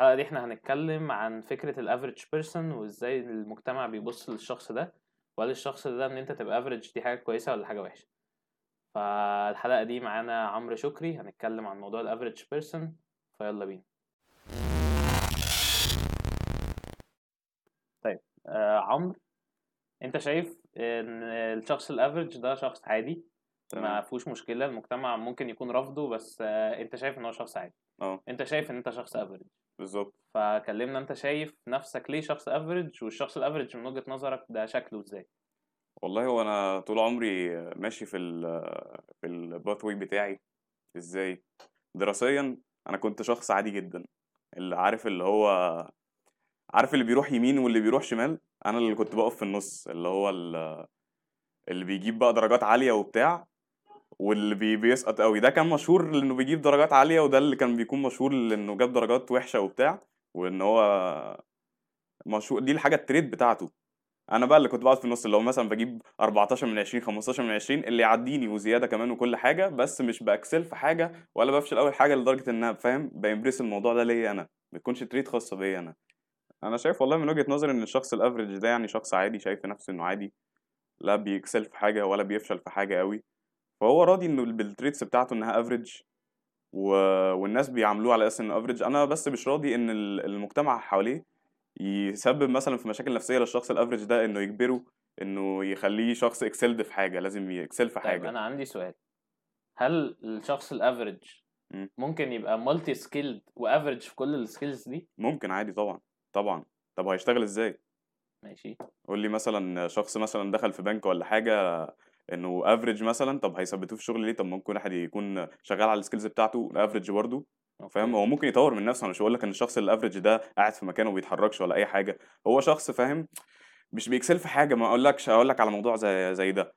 الحلقة دي إحنا هنتكلم عن فكرة ال average person وازاي المجتمع بيبص للشخص ده وهل الشخص ده ان انت تبقى average دي حاجة كويسة ولا حاجة وحشة. فالحلقة دي معانا عمرو شكري هنتكلم عن موضوع ال average person فيلا بينا. طيب آه عمرو انت شايف ان الشخص ال average ده شخص عادي؟ ما فيهوش مشكلة المجتمع ممكن يكون رافضه بس آه انت شايف ان هو شخص عادي. آه. انت شايف ان انت شخص average بالظبط. فكلمنا انت شايف نفسك ليه شخص average والشخص ال average من وجهة نظرك ده شكله إزاي؟ والله هو أنا طول عمري ماشي في ال في ال pathway بتاعي. إزاي؟ دراسيا أنا كنت شخص عادي جدا. اللي عارف اللي هو عارف اللي بيروح يمين واللي بيروح شمال؟ أنا اللي كنت بقف في النص. اللي هو ال- اللي بيجيب بقى درجات عالية وبتاع واللي بي بيسقط قوي. ده كان مشهور لأنه بيجيب درجات عالية وده اللي كان بيكون مشهور لأنه جاب درجات وحشة وبتاع وإن هو مشهور دي الحاجة ال trait بتاعته. أنا بقى اللي كنت بقعد في النص اللي هو مثلا بجيب 14 من 20 15 من 20 اللي يعديني وزيادة كمان وكل حاجة بس مش ب excel في حاجة ولا بفشل اول حاجة لدرجة إن أنا فاهم؟ بي embrace الموضوع ده ليا أنا. ما يكونش trait خاصة بيا أنا. أنا شايف والله من وجهة نظري إن الشخص ال average ده يعني شخص عادي شايف نفسه إنه عادي لا بي excel في حاجة ولا بيفشل في حاجة قوي فهو راضي إنه بال traits بتاعته إنها average و... والناس بيعاملوه على أساس إنه average أنا بس مش راضي إن ال- المجتمع حواليه يسبب مثلا في مشاكل نفسية للشخص ال average ده إنه يجبره إنه يخليه شخص excelled في حاجة لازم ي excel في طيب حاجة. أنا عندي سؤال. هل الشخص ال average مم. ممكن يبقى multi skilled و average في كل ال skills دي؟ ممكن عادي طبعا طبعا. طب هيشتغل إزاي؟ ماشي. قول لي مثلا شخص مثلا دخل في بنك ولا حاجة إنه average مثلا طب هيثبتوه في الشغل ليه؟ طب ممكن واحد يكون شغال على ال skills بتاعته average برضه فاهم؟ هو ممكن يطور من نفسه أنا مش بقول لك إن الشخص ال average ده قاعد في مكانه وما بيتحركش ولا أي حاجة. هو شخص فاهم؟ مش بي excel في حاجة ما أقولكش أقول لك على موضوع زي زي ده.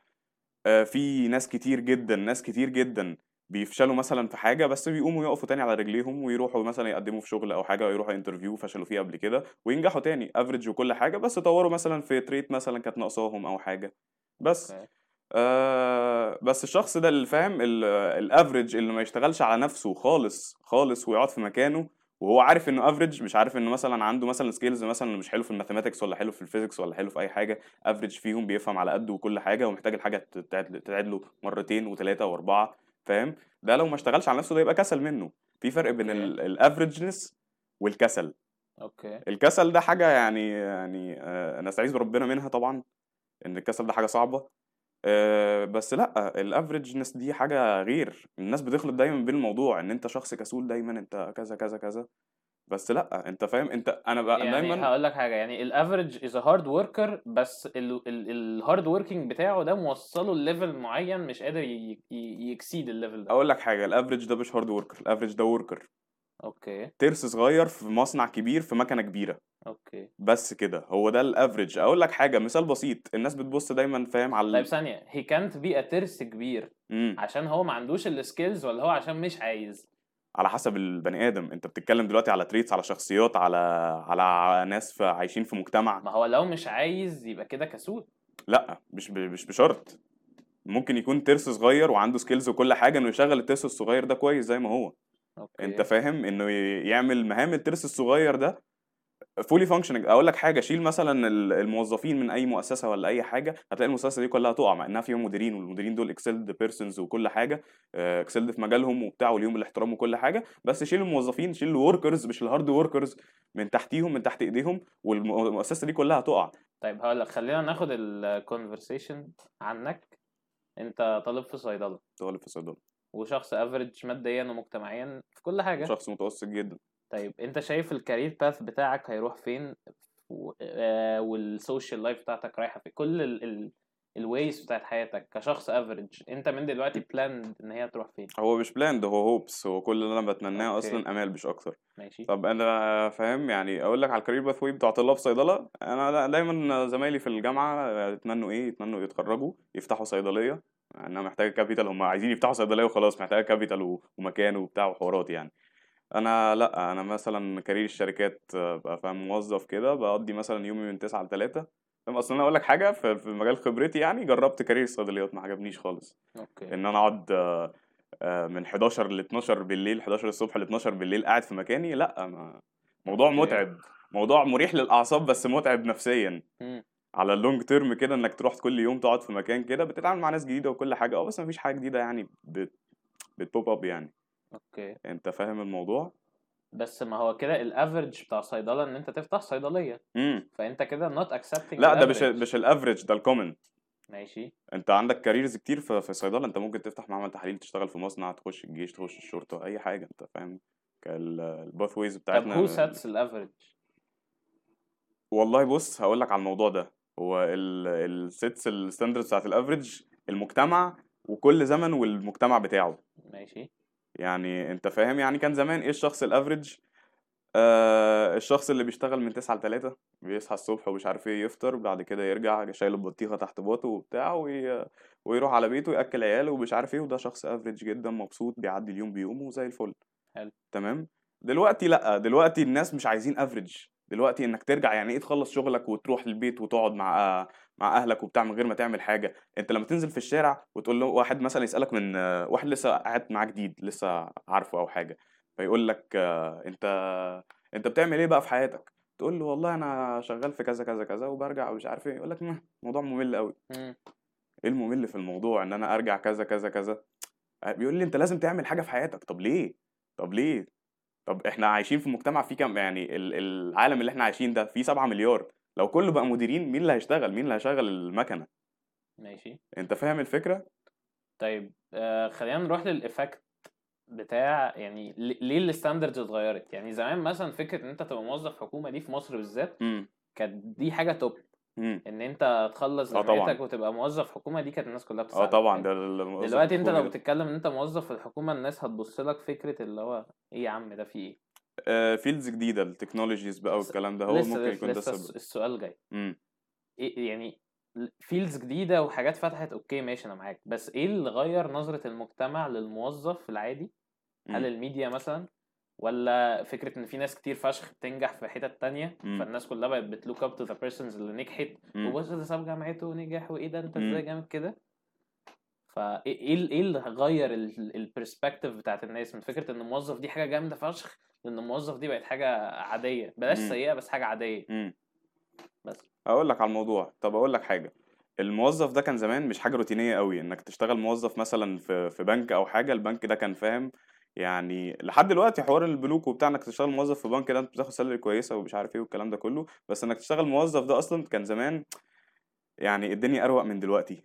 آه، في ناس كتير جدا ناس كتير جدا بيفشلوا مثلا في حاجة بس بيقوموا يقفوا تاني على رجليهم ويروحوا مثلا يقدموا في شغل أو حاجة ويروحوا interview فشلوا فيه قبل كده وينجحوا تاني average وكل حاجة بس طوروا مثلا في trait مثلا كانت ناقصاهم أو حاجة. بس. okay. آه بس الشخص ده اللي فاهم ال average اللي ما يشتغلش على نفسه خالص خالص ويقعد في مكانه وهو عارف إنه average مش عارف إنه مثلا عنده مثلا skills مثلا مش حلو في ال mathematics ولا حلو في ال physics ولا حلو في أي حاجة average فيهم بيفهم على قده وكل حاجة ومحتاج الحاجة تتعد له مرتين وثلاثه وأربعة فاهم؟ ده لو ما اشتغلش على نفسه ده يبقى كسل منه. في فرق بين ال averageness والكسل. okay. الكسل ده حاجة يعني يعني آه، نستعيذ بربنا منها طبعا إن الكسل ده حاجة صعبة. آه، بس لأ ال averageness دي حاجة غير. الناس بتخلط دايما بين الموضوع إن أنت شخص كسول دايما أنت كذا كذا كذا. بس لأ أنت فاهم؟ أنت أنا بقى يعني دايما هقول لك حاجة يعني ال average is hard worker بس ال hard working بتاعه ده موصله ل level معين مش قادر ي exceed ال level ده. أقول لك حاجة ال average ده مش hard worker ال average ده worker okay. ترس صغير في مصنع كبير في مكنة كبيرة. okay. بس كده هو ده ال average. أقول لك حاجة مثال بسيط الناس بتبص دايما فاهم على طيب ثانية. هي كانت بي ترس كبير مم. عشان هو ما عندوش ال skills ولا هو عشان مش عايز؟ على حسب البني آدم. أنت بتتكلم دلوقتي على traits على شخصيات على على ناس في عايشين في مجتمع. ما هو لو مش عايز يبقى كده كسول. لا مش ب... مش بشرط. ممكن يكون ترس صغير وعنده skills وكل حاجة إنه يشغل الترس الصغير ده كويس زي ما هو. okay. انت فاهم؟ إنه يعمل مهام الترس الصغير ده fully functioning أقول لك حاجة شيل مثلا ال- الموظفين من أي مؤسسة ولا أي حاجة هتلاقي المؤسسة دي كلها تقع مع إنها فيهم مديرين والمديرين دول excelled persons وكل حاجة excelled في مجالهم وبتاع وليهم الاحترام وكل حاجة بس شيل الموظفين شيل ال workers مش ال hard workers من تحتيهم من تحت إيديهم والمؤسسة دي كلها هتقع طيب هقول لك خلينا ناخد ال conversation عنك. أنت طالب في صيدلة. طالب في صيدلة. وشخص average ماديا ومجتمعيا في كل حاجة. شخص متوسط جدا. طيب أنت شايف ال career path بتاعك هيروح فين؟ آه، وال social life بتاعتك رايحة في كل ال ال ال ways بتاعت حياتك كشخص average أنت من دلوقتي plan إن هي تروح فين؟ هو مش planned هو hopes هو كل اللي أنا بتمناه. أصلا أمال مش أكتر. ماشي. طب أنا فاهم يعني أقول لك على ال career path بتاع طلاب صيدلة أنا دا- دايما زمايلي في الجامعة يتمنوا إيه؟ يتمنوا يتخرجوا يفتحوا صيدلية إنها محتاجة capital هم عايزين يفتحوا صيدلية وخلاص محتاجة capital ومكان وبتاع وحوارات يعني. أنا لأ أنا مثلا career الشركات بقى فاهم موظف كده بقضي مثلا يومي من 9 ل 3 فاهم؟ أصلا أنا أقول لك حاجة في مجال خبرتي يعني جربت career الصيدليات ما عجبنيش خالص. okay. إن أنا أقعد آه، من 11 ل 12 بالليل 11 الصبح ل 12 بالليل قاعد في مكاني لأ ما موضوع okay. متعب. موضوع مريح للأعصاب بس متعب نفسيا. على ال long term كده إنك تروح كل يوم تقعد في مكان كده بتتعامل مع ناس جديدة وكل حاجة. آه بس مفيش حاجة جديدة يعني بت بت pop up يعني. okay. أنت فاهم الموضوع؟ بس ما هو كده ال average بتاع صيدلة إن أنت تفتح صيدلية. امم فأنت كده not accepting لا ده مش. مش ال average ده ال common ماشي. أنت عندك careers كتير في في صيدلة. أنت ممكن تفتح معمل تحاليل تشتغل في مصنع تخش الجيش تخش الشرطة أي حاجة أنت فاهم؟ ال pathways طب بتاعتنا who sets الافرج والله بص هقول لك على الموضوع ده. هو ال sets ال standards بتاعت ال average المجتمع وكل زمن والمجتمع بتاعه. ماشي. يعني انت فاهم يعني كان زمان إيه الشخص ال average آه الشخص اللي بيشتغل من 9 ل 3 بيصحى الصبح ومش عارف إيه يفطر بعد كده يرجع شايل البطيخة تحت باطه وبتاع وي... ويروح على بيته يأكل عياله ومش عارف إيه وده شخص average جدا مبسوط بيعدي اليوم بيومه وزي الفل. حلو. تمام؟ دلوقتي لأ دلوقتي الناس مش عايزين افريج دلوقتي إنك ترجع يعني إيه تخلص شغلك وتروح البيت وتقعد مع مع أهلك وبتاع من غير ما تعمل حاجة؟ أنت لما تنزل في الشارع وتقول له واحد مثلا يسألك من واحد لسه قاعد معاه جديد لسه عارفه أو حاجة فيقول لك أنت أنت بتعمل إيه بقى في حياتك؟ تقول له والله أنا شغال في كذا كذا كذا وبرجع ومش عارف إيه يقول لك "مم، موضوع ممل قوي. إيه الممل في الموضوع؟ إن أنا أرجع كذا كذا كذا. بيقول لي أنت لازم تعمل حاجة في حياتك. طب ليه؟ طب ليه؟ طب إحنا عايشين في مجتمع فيه كام؟ يعني ال- العالم اللي إحنا عايشين ده فيه 7 مليار. لو كله بقى مديرين مين اللي هيشتغل؟ مين اللي هيشغل المكنة؟ ماشي. أنت فاهم الفكرة؟ طيب آه خلينا نروح لل effect بتاع يعني ل- ليه ال standards اتغيرت؟ يعني زمان مثلا فكرة إن أنت تبقى موظف حكومة دي في مصر بالذات امم كانت دي حاجة top امم إن أنت تخلص آه. جامعتك وتبقى موظف حكومة دي كانت الناس كلها آه بتساعدك طبعا؟ ده دلوقتي أنت لو ده. بتتكلم إن أنت موظف في الحكومة الناس هتبص لك فكرة اللي هو إيه يا عم ده في إيه؟ آه fields جديدة ال technologies بقى والكلام ده. هو لسه ممكن لسه, يكون ده لسه السبب. السؤال جاي. امم إيه يعني fields جديدة وحاجات فتحت okay ماشي أنا معاك. بس إيه اللي غير نظرة المجتمع للموظف العادي؟ هل مم. الميديا مثلا؟ ولا فكرة إن في ناس كتير فشخ بتنجح في حتت تانية مم. فالناس كلها بقت بت look up to the persons اللي نجحت مم. وبص ده ساب جامعته ونجح وإيه ده أنت مم. إزاي جامد كده فايه إيه ال- إيه اللي غير ال perspective بتاعت الناس من فكرة إن الموظف دي حاجة جامدة فشخ لأن الموظف دي بقت حاجة عادية بلاش مم. سيئة بس حاجة عادية امم بس أقول لك على الموضوع طب أقول لك حاجة الموظف ده كان زمان مش حاجة روتينية قوي إنك تشتغل موظف مثلا في في بنك أو حاجة البنك ده كان فاهم يعني لحد دلوقتي حوار البنوك وبتاع إنك تشتغل موظف في بنك ده أنت بتاخد salary كويسه ومش عارف إيه والكلام ده كله بس إنك تشتغل موظف ده أصلا كان زمان يعني الدنيا أروق من دلوقتي.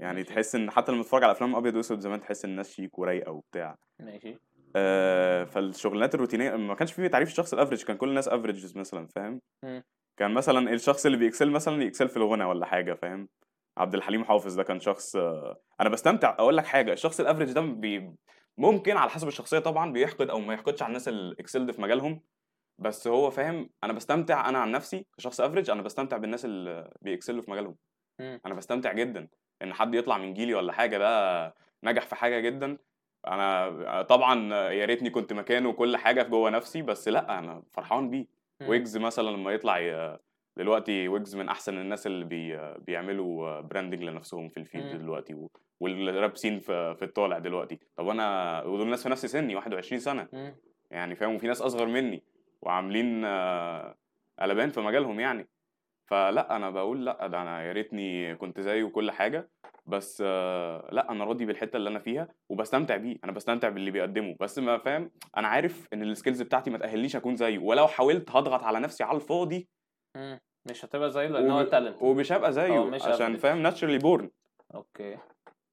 يعني ماشي. تحس إن حتى لما تتفرج على أفلام أبيض وأسود زمان تحس إن الناس شيك ورايقة وبتاع. ماشي. آه فالشغلانات الروتينية ما كانش فيه تعريف الشخص ال average كان كل الناس averages مثلا فاهم. كان مثلا الشخص اللي بي excel مثلا ي excel في الغنى ولا حاجة فاهم؟ عبد الحليم حافظ ده كان شخص آه، أنا بستمتع. أقول لك حاجة الشخص ال average ده بي ممكن على حسب الشخصية طبعا بيحقد أو ما يحقدش على الناس اللي excelled في مجالهم بس هو فاهم أنا بستمتع أنا عن نفسي كشخص average أنا بستمتع بالناس اللي بي excel وا في مجالهم. أنا بستمتع جدا إن حد يطلع من جيلي ولا حاجة ده نجح في حاجة جدا أنا طبعا يا ريتني كنت مكانه وكل حاجة جوه نفسي بس لأ أنا فرحان بيه. ويجز مثلا لما يطلع. دلوقتي ويجز من أحسن الناس اللي بي... بيعملوا branding لنفسهم في ال field مم. دلوقتي و... وال rap scene في... في الطالع دلوقتي. طب أنا ودول ناس في نفس سني 21 سنة. مم. يعني فاهم؟ وفي ناس أصغر مني وعاملين آه، قلبان في مجالهم يعني. فلا أنا بقول لا ده أنا يا ريتني كنت زيه وكل حاجة بس آه، لا أنا راضي بالحتة اللي أنا فيها وبستمتع بيه. أنا بستمتع باللي بيقدمه. بس ما فاهم؟ أنا عارف إن ال skills بتاعتي ما تأهلنيش أكون زيه ولو حاولت هضغط على نفسي على الفاضي. مش هتبقى زيه لأن هو وب- talent ومش هبقى زيه مش عشان average. فاهم naturally born okay.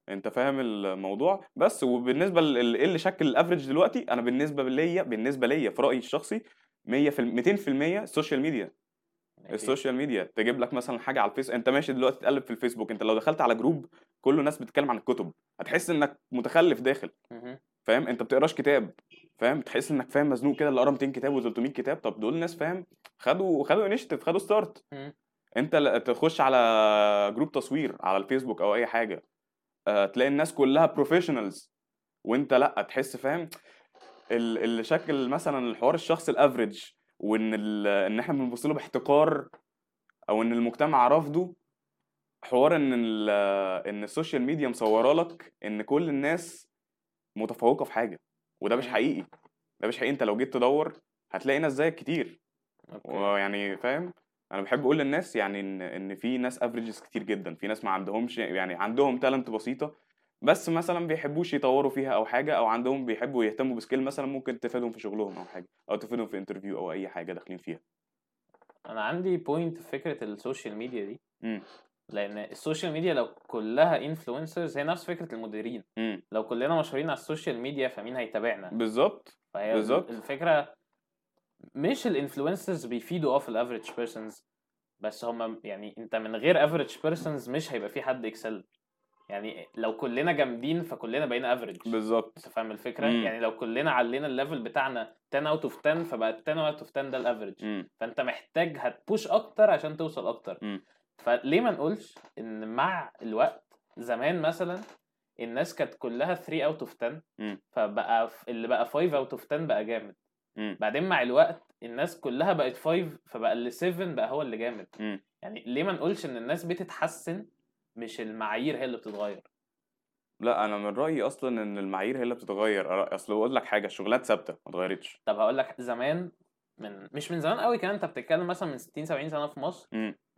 انت فاهم الموضوع؟ بس وبالنسبة ل- إيه اللي شكل ال average دلوقتي؟ أنا بالنسبة ليا بالنسبة ليا في رأيي الشخصي 100 في 200% ال social media. ال social media. تجيب لك مثلا حاجة على الفيس أنت ماشي دلوقتي تقلب في الفيسبوك أنت لو دخلت على group كله ناس بتتكلم عن الكتب. هتحس إنك متخلف داخل. فاهم؟ أنت بتقراش كتاب فاهم؟ تحس إنك فاهم مزنوق كده اللي قرأ 200 كتاب و300 كتاب. طب دول ناس فاهم؟ خدوا خدوا initiative خدوا start. أنت تخش على group تصوير على الفيسبوك أو أي حاجة. آه تلاقي الناس كلها professionals وأنت لا تحس فاهم؟ ال- اللي شكل مثلا الحوار الشخص ال average وإن إن إحنا بنبص له باحتقار أو إن المجتمع رافضه. حوار إن ال- إن ال social media مصورة لك إن كل الناس متفوقة في حاجة وده مش مم. حقيقي. ده مش حقيقي. أنت لو جيت تدور هتلاقي ناس زيك كتير. ويعني فاهم؟ أنا بحب أقول للناس يعني إن إن في ناس averages كتير جدا. في ناس ما عندهمش يعني عندهم talent بسيطة بس مثلا بيحبوش يطوروا فيها أو حاجة أو عندهم بيحبوا يهتموا ب skill مثلا ممكن تفيدهم في شغلهم أو حاجة أو تفيدهم في interview أو أي حاجة داخلين فيها. أنا عندي point في فكرة ال social media دي. لأن ال social media لو كلها influencers هي نفس فكرة المديرين. امم لو كلنا مشهورين على ال social media فمين هيتابعنا؟ بالظبط. بالظبط. الفكرة مش ال influencers بيفيدوا آه في ال average persons بس هم يعني انت من غير average persons مش هيبقى في حد excel يعني لو كلنا جامدين فكلنا بقينا average بالظبط. أنت فاهم الفكرة؟ مم. يعني لو كلنا علينا ال level بتاعنا 10 out of 10 فبقى 10 out of 10 ده ال average فانت محتاج هت push أكتر عشان توصل أكتر. مم. فليه ما نقولش إن مع الوقت زمان مثلا الناس كانت كلها 3 out of 10 مم. فبقى اللي بقى 5 out of 10 بقى جامد. امم بعدين مع الوقت الناس كلها بقت 5 فبقى اللي 7 بقى هو اللي جامد. امم يعني ليه ما نقولش إن الناس بتتحسن مش المعايير هي اللي بتتغير؟ لا أنا من رأيي أصلا إن المعايير هي اللي بتتغير. أصل بقول لك حاجة الشغلات ثابتة ما اتغيرتش. طب هقول لك زمان من مش من زمان قوي كمان انت بتتكلم مثلا من 60 70 سنة في مصر.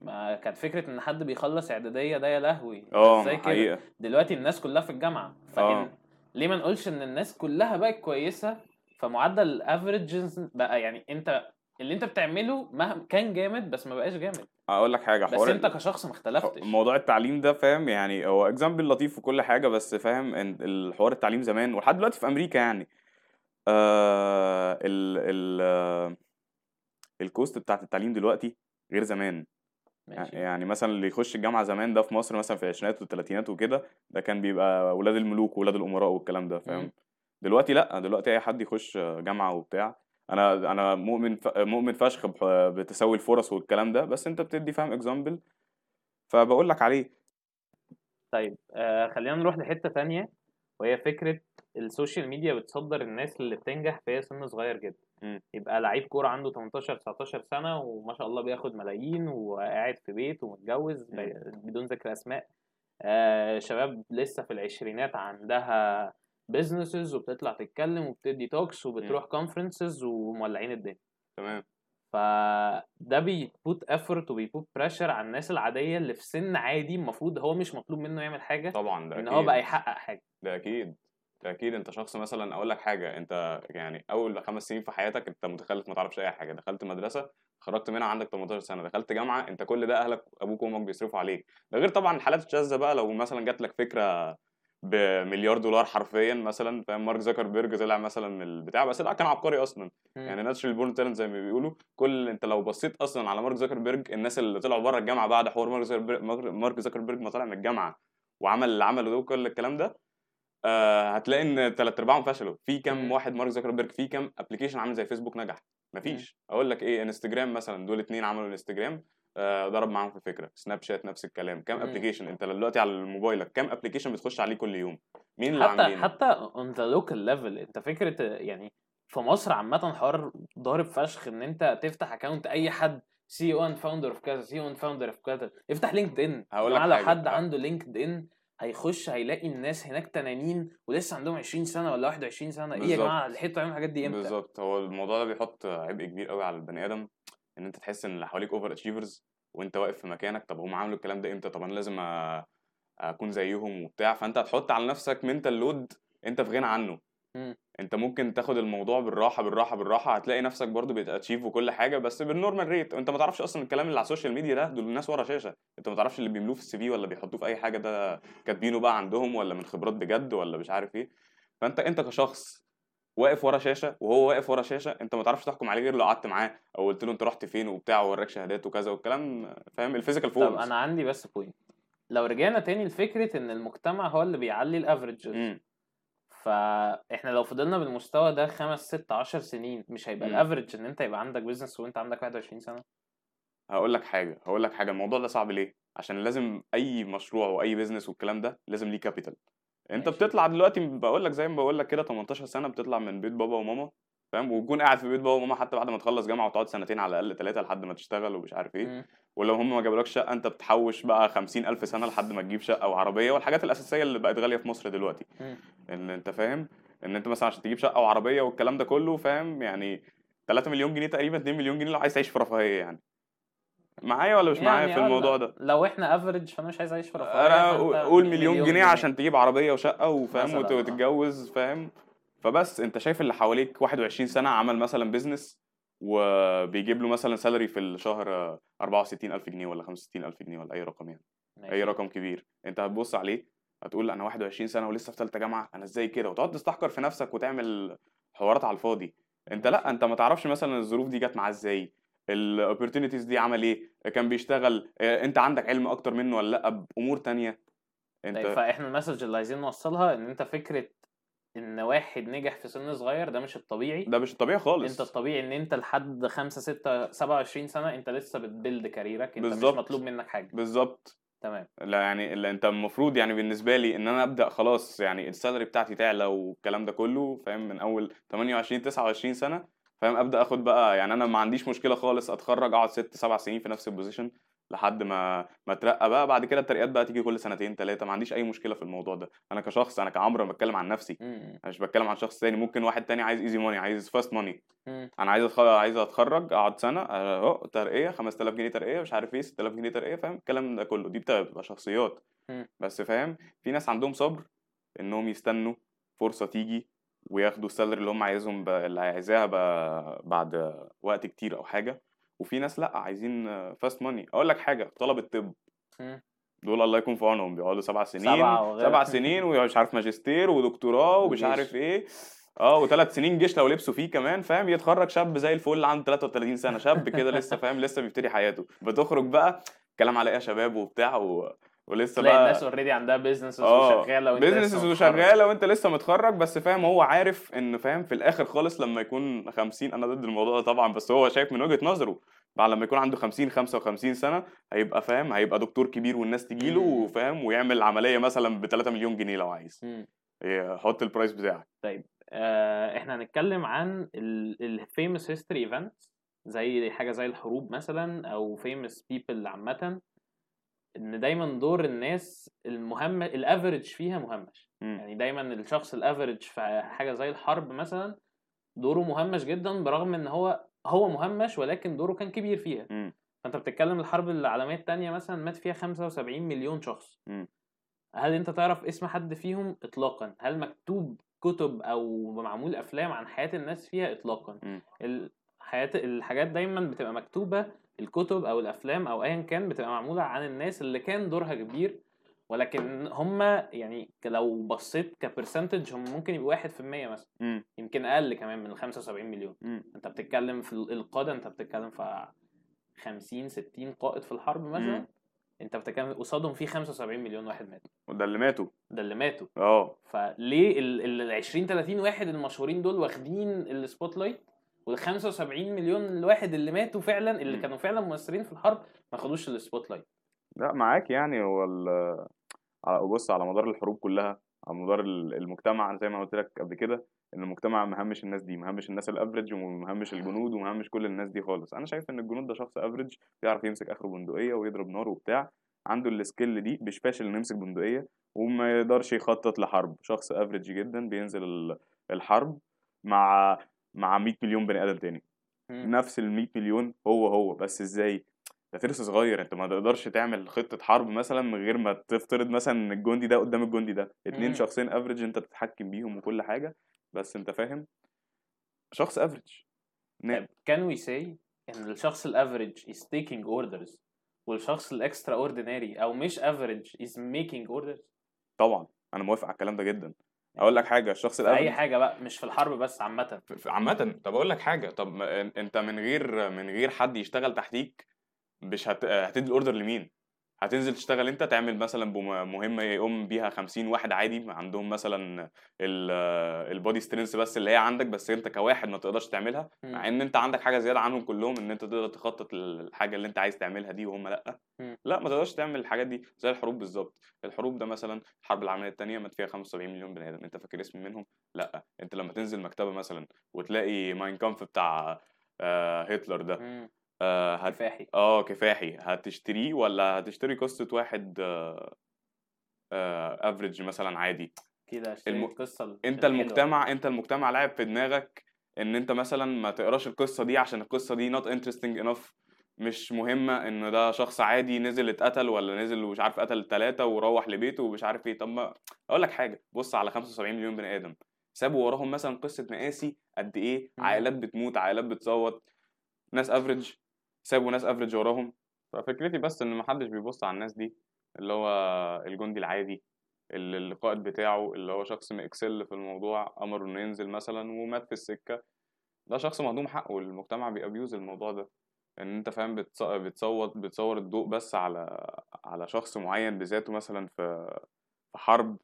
ما كانت فكرة إن حد بيخلص إعدادية ده يا لهوي. آه إزاي كده؟ حقيقة. دلوقتي الناس كلها في الجامعة. آه. فإن ليه ما نقولش إن الناس كلها بقت كويسة؟ فمعدل الافريجز بقى يعني أنت اللي أنت بتعمله مهما كان جامد بس ما بقاش جامد. أقول لك حاجة بس حوار أنت كشخص ما اختلفتش. موضوع التعليم ده فاهم يعني هو example لطيف وكل حاجة بس فاهم إن الحوار التعليم زمان ولحد دلوقتي في أمريكا يعني. آه ال ال آه، ال cost بتاعت التعليم دلوقتي غير زمان. ماشي. يعني مثلا اللي يخش الجامعة زمان ده في مصر مثلا في العشرينات والثلاثينات وكده ده كان بيبقى ولاد الملوك وولاد الأمراء والكلام ده. فاهم؟ دلوقتي لأ دلوقتي أي حد يخش جامعة وبتاع أنا أنا مؤمن ف... مؤمن فشخ بتساوي الفرص والكلام ده بس أنت بتدي فاهم example فبقول لك عليه. طيب آه خلينا نروح لحتة تانية وهي فكرة السوشيال ميديا بتصدر الناس اللي بتنجح في سن صغير جدا. مم. يبقى لعيب كورة عنده 18 19 سنة وما شاء الله بياخد ملايين وقاعد في بيت ومتجوز مم. بدون ذكر أسماء. آه شباب لسه في العشرينات عندها businesses وبتطلع تتكلم وبتدي talks وبتروح conferences ومولعين الدنيا. تمام. فده بي put effort وبي put pressure على الناس العادية اللي في سن عادي المفروض هو مش مطلوب منه يعمل حاجة طبعا ده إن أكيد هو بقى يحقق حاجة. ده أكيد. أكيد أنت شخص مثلا أقول لك حاجة أنت يعني أول خمس سنين في حياتك أنت متخلف ما تعرفش أي حاجة. دخلت مدرسة خرجت منها عندك 18 سنة. دخلت جامعة أنت كل ده أهلك أبوك وأمك بيصرفوا عليك. ده غير طبعا الحالات الشاذة بقى لو مثلا جات لك فكرة بمليار دولار حرفيا مثلا فاهم؟ مارك زكربيرج طلع مثلا من البتاع بس لا كان عبقري أصلا. يعني natural born talent زي ما بيقولوا كل أنت لو بصيت أصلا على مارك زكربيرج الناس اللي طلعوا بره الجامعة بعد حوار مارك زكربيرج مارك زكربيرج ما طلع من الجامعة وعمل اللي عمله ده وكل الكلام ده آه هتلاقي إن ثلاث أرباعهم فشلوا. في كام. واحد مارك زكربيرج في كام application عامل زي فيسبوك نجح؟ مفيش. أقول لك إيه انستجرام مثلا دول اتنين عملوا الانستجرام آه ضرب معاهم في فكرة. سناب شات نفس الكلام. كام. application أنت دلوقتي على موبايلك كام application بتخش عليه كل يوم؟ مين اللي حتى عاملينه؟ حتى اون ذا لوكال level أنت فكرة يعني في مصر عامة حوار ضارب فشخ إن أنت تفتح account أي حد CEO and founder of كذا CEO and founder of كذا. افتح لينكد ان هقول لك لو. حد ه- عنده لينكد ان هيخش هيلاقي الناس هناك تنانين ولسه عندهم 20 سنة ولا 21 سنة. إيه يا. جماعة لحقتوا تعملوا الحاجات دي إمتى؟ بالظبط. هو الموضوع ده بيحط عبء كبير قوي على البني آدم إن أنت تحس إن اللي حواليك over achievers وأنت واقف في مكانك. طب هم عملوا الكلام ده إمتى؟ طب أنا لازم أكون زيهم وبتاع. فأنت هتحط على نفسك mental load أنت في غنى عنه. مم. انت ممكن تاخد الموضوع بالراحة بالراحة بالراحة هتلاقي نفسك برضو بت achieve وكل حاجة بس بال normal rate انت ما تعرفش أصلا الكلام اللي على ال social media ده دول الناس ورا شاشة. انت ما تعرفش اللي بيملوه في ال CV ولا بيحطوه في أي حاجة ده كاتبينه بقى عندهم ولا من خبرات بجد ولا مش عارف إيه. فأنت أنت كشخص واقف ورا شاشة وهو واقف ورا شاشة انت ما تعرفش تحكم عليه غير لو قعدت معاه أو قلت له أنت رحت فين وبتاع ووراك شهادات وكذا والكلام فاهم؟ ال physical طب forms أنا عندي بس point لو رجعنا تاني لفكرة إن المجتمع هو اللي بيعلي ال average امم فاحنا لو فضلنا بالمستوى ده خمس ست عشر سنين مش هيبقى مم. ال average إن أنت يبقى عندك business وأنت عندك 21 سنة هقول لك حاجة هقول لك حاجة الموضوع ده صعب ليه عشان لازم أي مشروع واي business والكلام ده لازم ليه capital أنت ماشي. بتطلع دلوقتي بقول لك زي ما بقول لك كده 18 سنة بتطلع من بيت بابا وماما فاهم وتكون قاعد في بيت بابا وماما حتى بعد ما تخلص جامعة وتقعد سنتين على الأقل ثلاثة لحد ما تشتغل ومش عارف إيه. ولو هم ما جابولكش شقة أنت بتحوش بقى 50000 سنة لحد ما تجيب شقة وعربيه والحاجات الأساسية اللي بقت غالية في مصر دلوقتي. إن أنت فاهم؟ إن أنت مثلا عشان تجيب شقة وعربيه والكلام ده كله فاهم؟ يعني 3 مليون جنيه تقريبا 2 مليون جنيه لو عايز تعيش في رفاهيه يعني. معايا ولا مش معايا يعني في آه، الموضوع ده؟ لو إحنا average فأنا مش عايز اعيش في رفاهيه أنا قول مليون جنيه عشان تجيب عربية وشقة وفاهم آه. وتتجوز فاهم؟ فبس أنت شايف اللي حواليك 21 سنة عمل مثلا business وبيجيب له مثلا salary في الشهر آه، 64000 جنيه ولا 65000 جنيه ولا أي رقم يعني ماشي. اي رقم كبير. أنت هتبص عليه هتقول أنا 21 سنة ولسه في ثالثه جامعة أنا إزاي كده؟ وتقعد تستحقر في نفسك وتعمل حوارات على الفاضي. أنت لأ أنت ما تعرفش مثلا الظروف دي جت معاه إزاي ال opportunities دي عمل إيه كان بيشتغل آه، أنت عندك علم أكتر منه ولا لأ؟ بأمور تانية. أنت طيب فإحنا ال message اللي عايزين نوصلها إن أنت فكرة إن واحد نجح في سن صغير ده مش الطبيعي. ده مش طبيعي خالص. أنت الطبيعي إن أنت لحد 5 6 27 سنة أنت لسه بت build career ك أنت بالظبط. مش مطلوب منك حاجة. بالظبط. تمام. لا يعني اللي أنت المفروض يعني بالنسبة لي إن أنا أبدأ خلاص يعني ال salary بتاعتي تعلى والكلام ده كله فاهم؟ من أول 28 29 سنة فاهم؟ أبدأ أخد بقى يعني أنا ما عنديش مشكلة خالص أتخرج أقعد ست سبع سنين في نفس ال position لحد ما ما اترقى بقى. بعد كده الترقيات بقى تيجي كل سنتين ثلاثة ما عنديش أي مشكلة في الموضوع ده. أنا كشخص أنا كعمرو بتكلم عن نفسي. أنا مش بتكلم عن شخص تاني. ممكن واحد تاني عايز easy money عايز fast money مم. أنا عايز اتخرج عايز أتخرج أقعد سنة أهو ترقية 5000 جنيه ترقية مش عارف إيه 6000 جنيه ترقية فاهم؟ الكلام ده كله. دي بتبقى شخصيات. مم. بس فاهم؟ في ناس عندهم صبر إنهم يستنوا فرصة تيجي وياخدوا ال salary اللي هم عايزهم ب... اللي عايزاها ب... بعد وقت كتير أو حاجة. وفي ناس لأ عايزين fast money أقول لك حاجة طلب الطب. دول الله يكون في عونهم بيقعدوا سبع سنين وغير- سبع سنين ومش عارف ماجستير ودكتوراه ومش. عارف إيه. آه وثلاث سنين جيش لو لبسوا فيه كمان فاهم؟ يتخرج شاب زي الفل عنده 33 سنة شاب كده لسه فاهم؟ لسه بيبتدي حياته. بتخرج بقى كلام على إيه يا شباب وبتاع و... ولسه تلاقي بقى الناس already عندها business آه وشغالة وانت business. وشغالة وانت لسه متخرج بس فاهم هو عارف إن فاهم في الآخر خالص لما يكون 50 أنا ضد الموضوع ده طبعا بس هو شايف من وجهة نظره بعد لما يكون عنده 50 55 سنة هيبقى فاهم هيبقى دكتور كبير والناس تجي له. وفاهم ويعمل عملية مثلا ب 3 مليون جنيه لو عايز. حط ال price بتاعك آه، إحنا هنتكلم عن ال famous history events زي حاجة زي الحروب مثلا أو famous people عامة إن دايما دور الناس المهم ال average فيها مهمش مم. يعني دايما الشخص ال average في حاجة زي الحرب مثلا دوره مهمش جدا برغم إن هو هو مهمش ولكن دوره كان كبير فيها مم. فأنت بتتكلم الحرب العالمية الثانية مثلا مات فيها 75 مليون شخص مم. هل أنت تعرف اسم حد فيهم اطلاقا هل مكتوب كتب أو معمول أفلام عن حياة الناس فيها اطلاقا مم. الحياة الحاجات دايما بتبقى مكتوبة الكتب أو الأفلام أو ايا كان بتبقى معمولة عن الناس اللي كان دورها كبير ولكن هم يعني لو بصيت ك percentage هم ممكن يبقوا 1% مثلا مم. يمكن أقل كمان من ال 75 مليون. مم. أنت بتتكلم في القادة أنت بتتكلم في 50 60 قائد في الحرب مثلا. مم. أنت بتتكلم قصادهم في 75 مليون واحد ماتوا وده اللي ماتوا. ده اللي ماتوا. آه. فليه ال ال 20 30 واحد المشهورين دول واخدين ال spotlight وال 75 مليون الواحد اللي ماتوا فعلا اللي. كانوا فعلا مؤثرين في الحرب ما خدوش ال spotlight لا معاك يعني هو على- بص على مدار الحروب كلها على مدار ال- المجتمع زي ما قلت لك قبل كده إن المجتمع مهمش الناس دي مهمش الناس ال average ومهمش الجنود ومهمش كل الناس دي خالص. أنا شايف إن الجنود ده شخص average بيعرف يمسك آخره بندقية ويضرب نار وبتاع عنده ال skill دي مش فاشل إنه يمسك بندقية وما يقدرش يخطط لحرب. شخص average جدا بينزل ال- الحرب مع مع 100 مليون بني آدم تاني. مم. نفس ال 100 مليون هو هو بس إزاي؟ ده ترس صغير أنت ما تقدرش تعمل خطة حرب مثلا من غير ما تفترض مثلا إن الجندي ده قدام الجندي ده. اتنين مم. شخصين average أنت بتتحكم بيهم وكل حاجة بس أنت فاهم؟ شخص average طيب can we say إن الشخص ال average is taking orders والشخص ال extraordinary أو مش average is making orders طبعا أنا موافق على الكلام ده جدا. أقول لك حاجة الشخص في أي حاجة بقى مش في الحرب بس عامة عامة طب أقول لك حاجة طب أنت من غير من غير حد يشتغل تحتيك مش هت... هتدي ال order لمين؟ هتنزل تشتغل انت تعمل مثلا مهمة يقوم بيها 50 واحد عادي عندهم مثلا ال body strength بس اللي هي عندك بس انت كواحد ما تقدرش تعملها مع. ان انت عندك حاجة زيادة عنهم كلهم ان انت تقدر تخطط الحاجة اللي انت عايز تعملها دي وهم لأ. لا ما تقدرش تعمل الحاجات دي زي الحروب بالظبط الحروب ده مثلا الحرب العالمية التانية مات فيها 75 مليون بني آدم انت فاكر اسم منهم لأ انت لما تنزل مكتبة مثلا وتلاقي ماين كامف بتاع آه، هتلر ده. آه، هت... كفاحي آه كفاحي هتشتريه ولا هتشتري قصة واحد average مثلا عادي كده اشتري الم- القصة ال- انت. المجتمع انت المجتمع لعب في دماغك إن أنت مثلا ما تقراش القصة دي عشان القصة دي not interesting enough مش مهمة إن ده شخص عادي نزل اتقتل ولا نزل ومش عارف قتل ثلاثة وروح لبيته ومش عارف إيه طب ما أقول لك حاجة بص على 75 مليون بني آدم سابوا وراهم مثلا قصة مآسي قد إيه. عائلات بتموت عائلات بتصوت ناس average سابوا ناس average وراهم. ففكرتي بس إن محدش بيبص على الناس دي اللي هو الجندي العادي اللي القائد بتاعه اللي هو شخص مكسل في الموضوع أمر إنه ينزل مثلا ومات في السكة. ده شخص مهضوم حقه والمجتمع بي abuse الموضوع ده. إن أنت فاهم بتص- بتصوت بتصور الضوء بس على على شخص معين بذاته مثلا في في حرب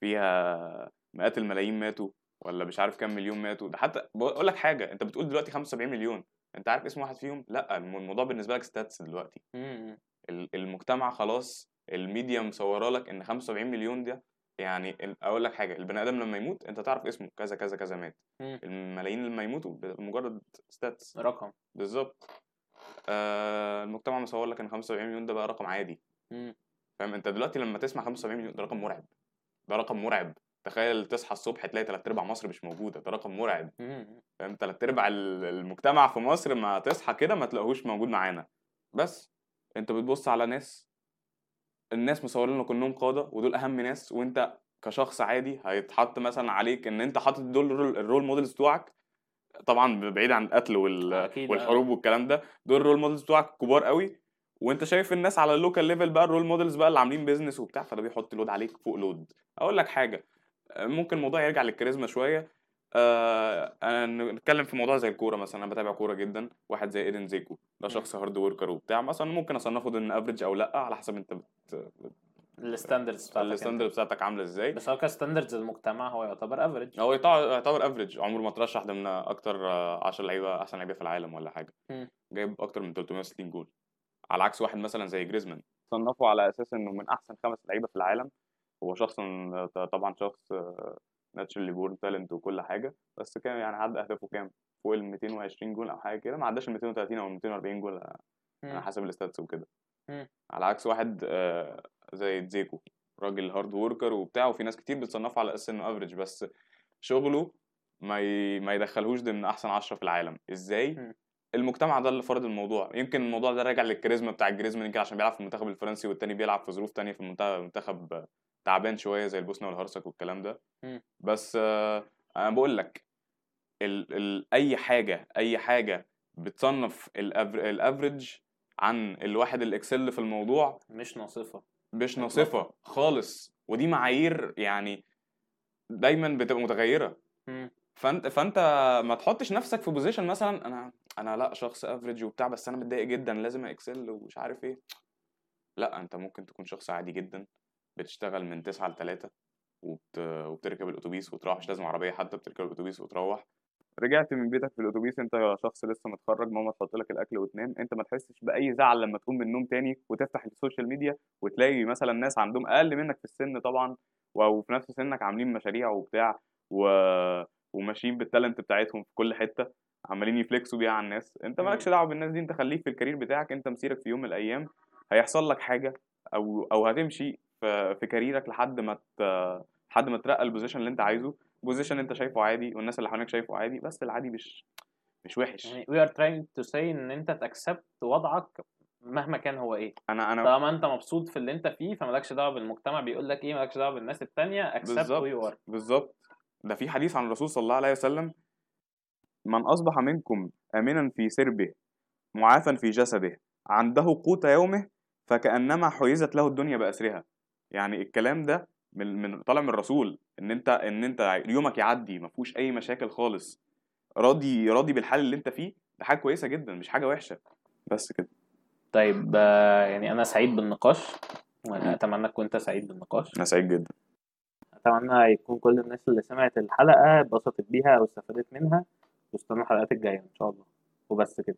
فيها مئات الملايين ماتوا. ولا مش عارف كام مليون ماتوا. ده حتى بقول لك حاجة أنت بتقول دلوقتي 75 مليون أنت عارف اسم واحد فيهم؟ لأ الم- الموضوع بالنسبة لك stats دلوقتي. مم. المجتمع خلاص الميديا مصورة لك إن 75 مليون ده يعني أقول لك حاجة البني آدم لما يموت أنت تعرف اسمه كذا كذا كذا مات. مم. الملايين لما يموتوا مجرد ستاتس. رقم. بالظبط. آه المجتمع مصور لك إن 75 مليون ده بقى رقم عادي. مم. فاهم؟ أنت دلوقتي لما تسمع 75 مليون ده رقم مرعب. ده رقم مرعب. تخيل تصحى الصبح تلاقي تلات أرباع مصر مش موجودة ده رقم مرعب. فاهم؟ تلات أرباع ال- المجتمع في مصر ما تصحى كده ما تلاقوهوش موجود معانا. بس انت بتبص على ناس الناس مصورين لك انهم قادة ودول أهم ناس وانت كشخص عادي هيتحط مثلا عليك إن انت حاطط دول ال role- models بتوعك. طبعا بعيد عن القتل وال... آه. والحروب والكلام ده. دول ال role models بتوعك كبار قوي وانت شايف الناس على ال local level بقى ال role models بقى اللي عاملين business وبتاع فده بيحط load عليك فوق لود أقول لك حاجة ممكن الموضوع يرجع للكاريزما شوية. آه أنا نتكلم في موضوع زي الكورة مثلا أنا بتابع كورة جدا واحد زي إيدن دزيكو. ده شخص hard worker وبتاع. مثلا ممكن أصنفه ان average أو لأ على حسب أنت بت... ال standards بتاعتك ال standard بتاعتك عاملة إزاي. بس هو ك standards المجتمع هو يعتبر average هو يعتبر average عمره ما ترشح ضمن أكتر 10 لعيبة أحسن لعيبة في العالم ولا حاجة. مم. جايب أكتر من 360 جول. على عكس واحد مثلا زي جريزمان. صنفه على أساس إنه من أحسن خمس لعيبة في العالم. هو شخص طبعا شخص naturally born talent وكل حاجة بس كان يعني عدى أهدافه كام فوق ال 220 جول أو حاجة كده ما عداش ال 230 أو 240 جول على مم. حسب ال stats وكده. على عكس واحد آه، زي دزيكو راجل hard worker وبتاع وفي ناس كتير بتصنفه على أساس إنه average بس شغله ما ي... ما يدخلهوش ضمن أحسن 10 في العالم إزاي. المجتمع ده اللي فرض الموضوع يمكن الموضوع ده راجع للكاريزما بتاع جريزمان يمكن عشان بيلعب في المنتخب الفرنسي والتاني بيلعب في ظروف تانية في المنتخب منتخب تعبان شوية زي البوسنة والهرسك والكلام ده. بس آه، أنا بقول لك ال... ال... أي حاجة أي حاجة بتصنف. ال average عن الواحد ال excel في الموضوع مش ناصفة مش. ناصفة خالص ودي معايير يعني دايما بتبقى متغيرة. فأنت فأنت ما تحطش نفسك في position مثلا أنا أنا لأ شخص average وبتاع بس أنا متضايق جدا لازم excel ومش عارف إيه لأ أنت ممكن تكون شخص عادي جدا بتشتغل من 9 ل 3 وبت... وبتركب الأتوبيس وتروح مش لازم عربية حتى بتركب الأتوبيس وتروح رجعت من بيتك في الأتوبيس أنت شخص لسه متخرج ماما تحط لك الأكل وتنام أنت ما تحسش بأي زعل لما تقوم من النوم تاني وتفتح ال social media وتلاقي مثلا ناس عندهم أقل منك في السن طبعا وفي نفس سنك عاملين مشاريع وبتاع و... وماشيين بال talent بتاعتهم في كل حتة عمالين ي flex وا بيها على الناس أنت. مالكش دعوة بالناس دي أنت خليك في ال career بتاعك أنت مسيرك في يوم من الأيام هيحصل لك حاجة أو أو هتمشي في في كاريرك لحد ما. لحد ما ترقى ال position اللي انت عايزه. position انت شايفه عادي والناس اللي حواليك شايفه عادي بس العادي مش مش وحش. يعني we are trying to say إن أنت ت accept وضعك مهما كان هو إيه. أنا أنا طالما أنت مبسوط في اللي أنت فيه فمالكش دعوة بالمجتمع بيقول لك إيه مالكش دعوة بالناس التانية accept who you بالظبط ده في حديث عن الرسول صلى الله عليه وسلم من أصبح منكم آمنا في سربه معافا في جسده عنده قوت يومه فكأنما حيزت له الدنيا بأسرها. يعني الكلام ده من من طالع من الرسول إن أنت إن أنت يومك يعدي ما فيهوش أي مشاكل خالص. راضي راضي بالحال اللي أنت فيه ده حاجة كويسة جدا مش حاجة وحشة. بس كده. طيب آه، يعني أنا سعيد بالنقاش وأتمنى تكون أنت سعيد بالنقاش. أنا سعيد جدا. أتمنى يكون كل الناس اللي سمعت الحلقة اتبسطت بيها أو استفادت منها واستنوا الحلقات الجاية إن شاء الله. وبس كده.